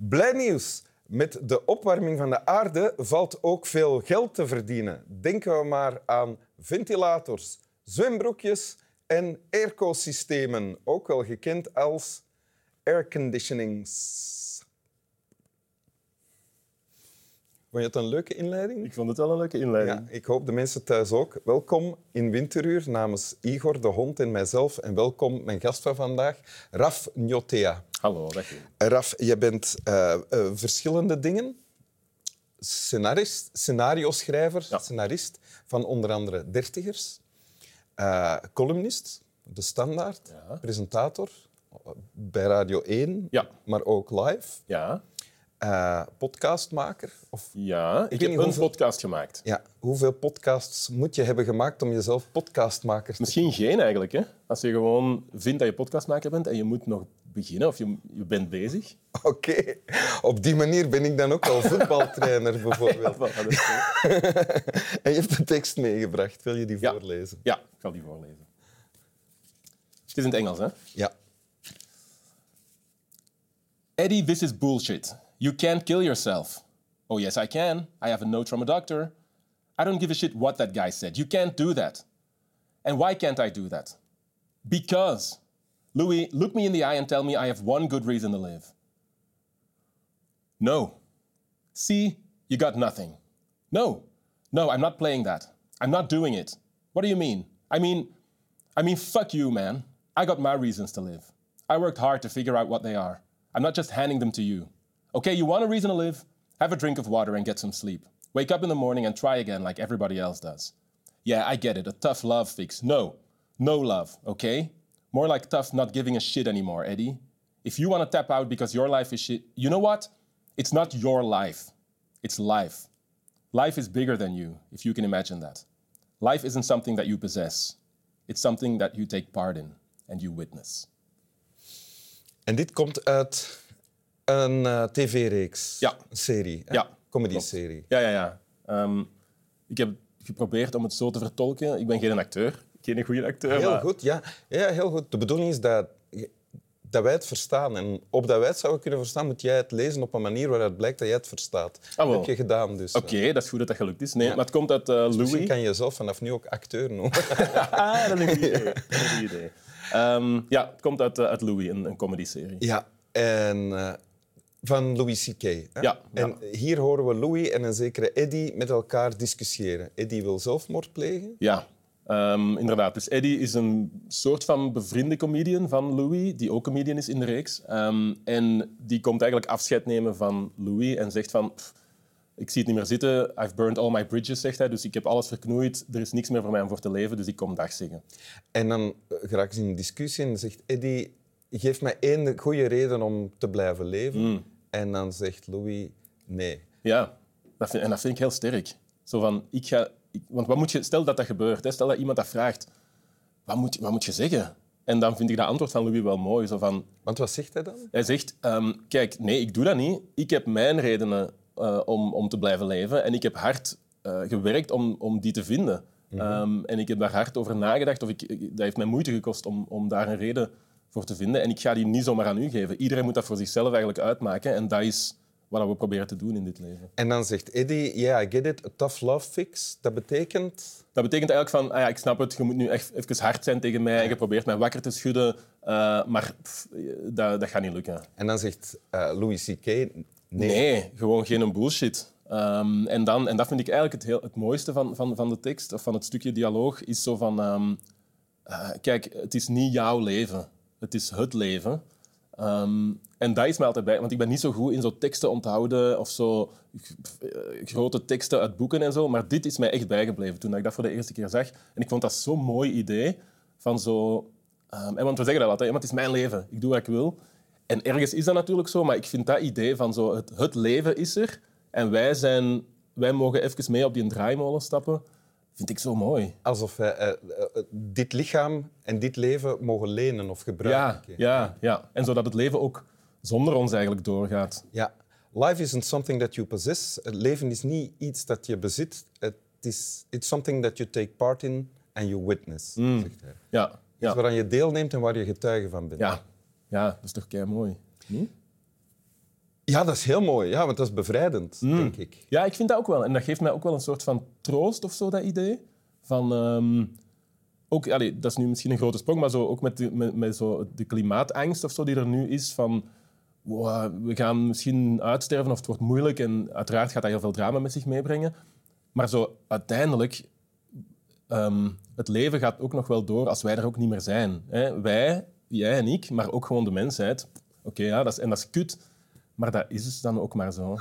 Blij nieuws. Met de opwarming van de aarde valt ook veel geld te verdienen. Denken we maar aan ventilators, zwembroekjes en airco-systemen, ook wel gekend als airconditionings. Vond je het een leuke inleiding? Ik vond het wel een leuke inleiding. Ja, ik hoop de mensen thuis ook. Welkom in Winteruur namens Igor, de hond en mijzelf. En welkom mijn gast van vandaag, Raf Njotea. Hallo, dag. Raf, je bent uh, uh, verschillende dingen. Scenarist, scenario-schrijver, Ja. scenarist van onder andere Dertigers. Uh, columnist, De Standaard, Ja. presentator bij Radio 1, Ja. maar ook live. Ja, Uh, podcastmaker. Of, ja. ik, heb een hoeveel- podcast gemaakt. ja, hoeveel podcasts moet je hebben gemaakt om jezelf podcastmaker te Misschien geen eigenlijk. Hè? Als je gewoon vindt dat je podcastmaker bent en je moet nog beginnen of je, je bent bezig. Oké, op die manier ben ik dan ook al voetbaltrainer bijvoorbeeld. Dat is. En je hebt de tekst meegebracht. Wil je die Ja. voorlezen? Ja, ik zal die voorlezen. Het is in het Engels, hè? Ja. Eddie, this is bullshit. You can't kill yourself. Oh, yes, I can. I have a note from a doctor. I don't give a shit what that guy said. You can't do that. And why can't I do that? Because. Louis, look me in the eye and tell me I have one good reason to live. No. See, you got nothing. No. No, I'm not playing that. I'm not doing it. What do you mean? I mean, I mean, fuck you, man. I got my reasons to live. I worked hard to figure out what they are. I'm not just handing them to you. Okay, you want a reason to live? Have a drink of water and get some sleep. Wake up in the morning and try again like everybody else does. Yeah, I get it. A tough love fix. No, no love, okay? More like tough not giving a shit anymore, Eddie. If you want to tap out because your life is shit, you know what? It's not your life, it's life. Life is bigger than you, if you can imagine that. Life isn't something that you possess, it's something that you take part in and you witness. En dit komt uit een eh, tv-reeks, Ja. een serie, hè? Ja, comedy-serie. Ja, ja, ja. Ehm, ik heb geprobeerd om het zo te vertolken. Ik ben geen acteur, geen goede acteur. Heel maar- goed, ja. ja. heel goed. De bedoeling is dat, dat wij het verstaan. En opdat wij het zouden kunnen verstaan, moet jij het lezen op een manier waaruit blijkt dat jij het verstaat. Ah, dat wel. heb je gedaan, dus. Oké, dat is goed dat dat gelukt is. Nee, maar het komt uit eh, Misschien Louis. kan je jezelf vanaf nu ook acteur noemen. Ah, dat is een goed idee. Dat is een goed idee. Ehm, ja, het komt uit, eh, uit Louis, een, een comedy-serie. Ja, en eh, van Louis C.K. hè? Ja, En hier horen we Louis en een zekere Eddie met elkaar discussiëren. Eddie wil zelfmoord plegen. Ja, ehm, inderdaad. Dus Eddie is een soort van bevriende comedian van Louis, die ook comedian is in de reeks. Ehm, en die komt eigenlijk afscheid nemen van Louis en zegt van... "Pff, ik zie het niet meer zitten. I've burned all my bridges, zegt hij. Dus ik heb alles verknoeid. Er is niks meer voor mij om voor te leven, dus ik kom dag zeggen. En dan eh, geraken ze in een discussie en dan zegt Eddie, geef mij één goede reden om te blijven leven. Mm. En dan zegt Louis, nee. Ja, dat vind, en dat vind ik heel sterk. Zo van, ik ga... ik- want wat moet je... Stel dat dat gebeurt. Hè, stel dat iemand dat vraagt. Wat moet, wat moet je zeggen? En dan vind ik dat antwoord van Louis wel mooi. Zo van, Want wat zegt hij dan? Hij zegt, ehm, kijk, nee, ik doe dat niet. Ik heb mijn redenen eh, om, om te blijven leven. En ik heb hard eh, gewerkt om, om die te vinden. Ehm, en ik heb daar hard over nagedacht. Of ik, ik- dat heeft mij moeite gekost om, om daar een reden voor te vinden. En ik ga die niet zomaar aan u geven. Iedereen moet dat voor zichzelf eigenlijk uitmaken. En dat is wat we proberen te doen in dit leven. En dan zegt Eddie, yeah, I get it, a tough love fix. Dat betekent... Dat betekent eigenlijk van, ah ja, ik snap het, je moet nu echt even hard zijn tegen mij. En je probeert mij wakker te schudden. eh, maar pff, dat, dat gaat niet lukken. En dan zegt eh, Louis C.K., nee. Nee, gewoon geen bullshit. Ehm, en, dan, en dat vind ik eigenlijk het, heel, het mooiste van, van, van de tekst, of van het stukje dialoog, is zo van... ehm, eh, kijk, het is niet jouw leven. Het is het leven. Ehm, en dat is mij altijd bij, want ik ben niet zo goed in zo teksten onthouden of zo eh, grote teksten uit boeken en zo, maar dit is mij echt bijgebleven toen ik dat voor de eerste keer zag. En ik vond dat zo'n mooi idee van zo... ehm, en want we zeggen dat altijd, het is mijn leven, ik doe wat ik wil. En ergens is dat natuurlijk zo, maar ik vind dat idee van zo, het, het leven is er en wij, zijn, wij mogen even mee op die draaimolen stappen, vind ik zo mooi. Alsof wij eh, eh, dit lichaam en dit leven mogen lenen of Ja, gebruiken. ja, ja. En zodat het leven ook zonder ons eigenlijk doorgaat. Ja. Life isn't something that you possess. Het leven is niet iets dat je bezit. Het is it's something that you take part in and you witness, zegt hij. Ja, Iets ja, waaraan je deelneemt en waar je getuige van bent. ja. ja dat is toch kei mooi. Ja, dat is heel mooi, ja, want dat is bevrijdend, Mm. denk ik. Ja, ik vind dat ook wel. En dat geeft mij ook wel een soort van troost of zo, dat idee. Van, ehm, ook, allee, dat is nu misschien een grote sprong, maar zo, ook met, de, met, met zo de klimaatangst of zo die er nu is. Van, wow, we gaan misschien uitsterven of het wordt moeilijk. En uiteraard gaat dat heel veel drama met zich meebrengen. Maar zo uiteindelijk, ehm, het leven gaat ook nog wel door als wij er ook niet meer zijn. Hè? Wij, jij en ik, maar ook gewoon de mensheid. Oké, ja, dat is, en dat is kut. Maar dat is dus dan ook maar zo.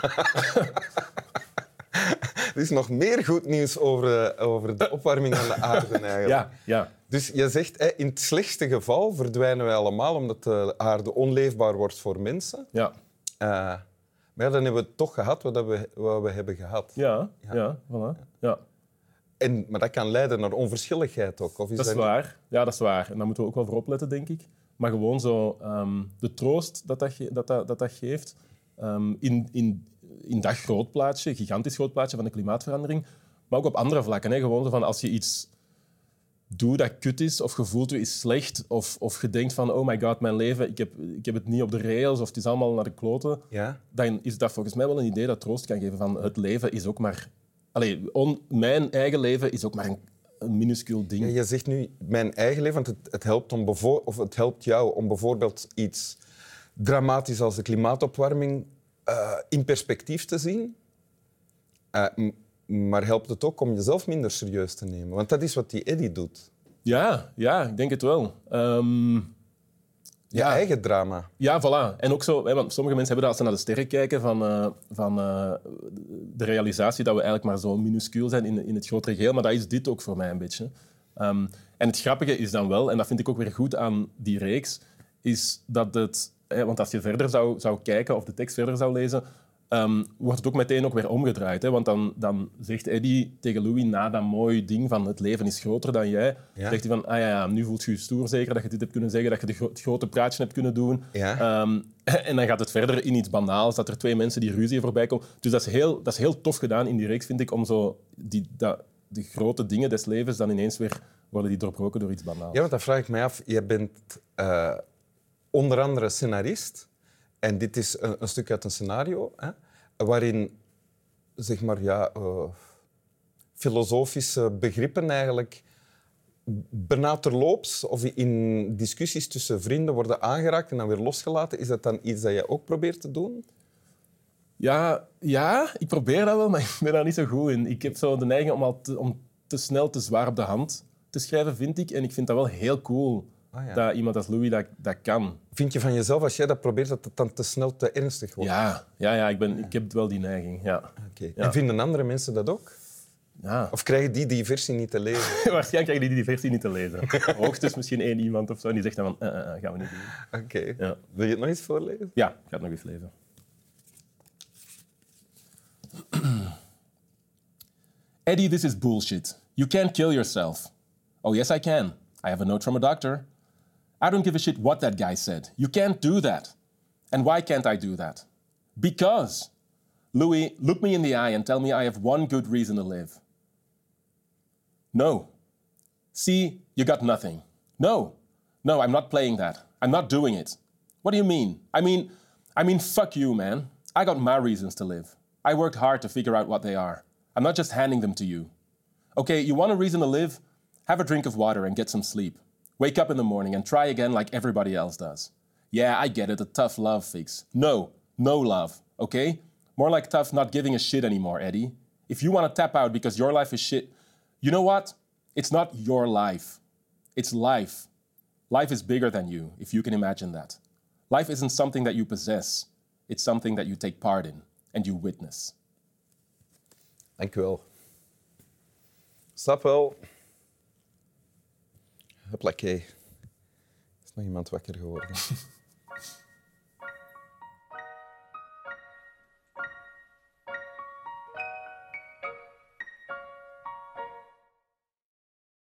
Er is nog meer goed nieuws over, eh, over de opwarming van de aarde eigenlijk. Ja, ja. Dus je zegt, in het slechtste geval verdwijnen wij allemaal omdat de aarde onleefbaar wordt voor mensen. Ja, Eh, maar ja, dan hebben we toch gehad wat we, wat we hebben gehad. ja, ja, voilà. Ja, En, maar dat kan leiden naar onverschilligheid ook. Of is dat is niet- waar. Ja, dat is waar. En daar moeten we ook wel voor opletten, denk ik. Maar gewoon zo ehm, de troost dat dat, dat, dat, dat, dat geeft ehm, in, in, in dat groot plaatje, gigantisch groot plaatje van de klimaatverandering, maar ook op andere vlakken. Hè. Gewoon zo van als je iets doet dat kut is, of gevoeld u is slecht, of, of je denkt van oh my god, mijn leven, ik heb, ik heb het niet op de rails, of het is allemaal naar de kloten, Ja? dan is dat volgens mij wel een idee dat troost kan geven van het leven is ook maar... Allee, on- mijn eigen leven is ook maar een, een minuscuul ding. Ja, je zegt nu mijn eigen leven, want het, het, helpt om of het helpt jou om bijvoorbeeld iets dramatisch als de klimaatopwarming eh, in perspectief te zien. Eh, maar helpt het ook om jezelf minder serieus te nemen? Want dat is wat die Eddy doet. Ja, ja, ik denk het wel. Ehm, Je Ja. eigen drama. ja, voilà. En ook zo, hè, want sommige mensen hebben dat als ze naar de sterren kijken, van, eh, van eh, de realisatie dat we eigenlijk maar zo minuscuul zijn in, in het grotere geheel. Maar dat is dit ook voor mij een beetje. Ehm, en het grappige is dan wel, en dat vind ik ook weer goed aan die reeks, is dat het... Hè, want als je verder zou, zou kijken of de tekst verder zou lezen, ehm, wordt het ook meteen ook weer omgedraaid. Hè? Want dan, dan zegt Eddie tegen Louis na dat mooie ding van het leven is groter dan jij, Ja. zegt hij van, ah ja, ja, nu voelt je je stoer zeker dat je dit hebt kunnen zeggen, dat je de gro- het grote praatje hebt kunnen doen. Ja. Ehm, en dan gaat het verder in iets banaals, dat er twee mensen die ruzie voorbij komen. Dus dat is heel, dat is heel tof gedaan in die reeks, vind ik, om zo die, dat, de grote dingen des levens dan ineens weer worden die doorbroken door iets banaals. Ja, want dan vraag ik mij af. Je bent eh, onder andere scenarist. En dit is een, stuk uit een scenario hè, waarin zeg maar, ja, eh, filosofische begrippen eigenlijk bijna terloops of in discussies tussen vrienden worden aangeraakt en dan weer losgelaten. Is dat dan iets dat je ook probeert te doen? Ja, ja, ik probeer dat wel, maar ik ben daar niet zo goed in. Ik heb zo de neiging om, al om te snel te zwaar op de hand te schrijven, vind ik. En ik vind dat wel heel cool Ah, ja. dat iemand als Louis dat, dat kan. Vind je van jezelf, als jij dat probeert, dat het dan te snel te ernstig wordt? Ja, ja, ja ik, ben, ik heb wel die neiging. Ja. Oké. En vinden andere mensen dat ook? Ja. Of krijgen die die versie niet te lezen? Waarschijnlijk krijg je die versie niet te lezen. Hoogstens misschien één iemand of zo en die zegt dan van, eh, gaan we niet doen. Oké. Ja. Wil je het nog eens voorlezen? Ja, ik ga het nog eens lezen. Eddie, this is bullshit. You can't kill yourself. Oh, yes, I can. I have a note from a doctor. I don't give a shit what that guy said. You can't do that. And why can't I do that? Because. Louis, look me in the eye and tell me I have one good reason to live. No. See, you got nothing. No. No, I'm not playing that. I'm not doing it. What do you mean? I mean, I mean, fuck you, man. I got my reasons to live. I worked hard to figure out what they are. I'm not just handing them to you. Okay, you want a reason to live? Have a drink of water and get some sleep. Wake up in the morning and try again like everybody else does. Yeah, I get it, a tough love fix. No, no love, okay? More like tough not giving a shit anymore, Eddie. If you want to tap out because your life is shit, you know what? It's not your life. It's life. Life is bigger than you, if you can imagine that. Life isn't something that you possess, it's something that you take part in and you witness. Dank u wel. Snap wel. Huppakee. Er is nog iemand wakker geworden.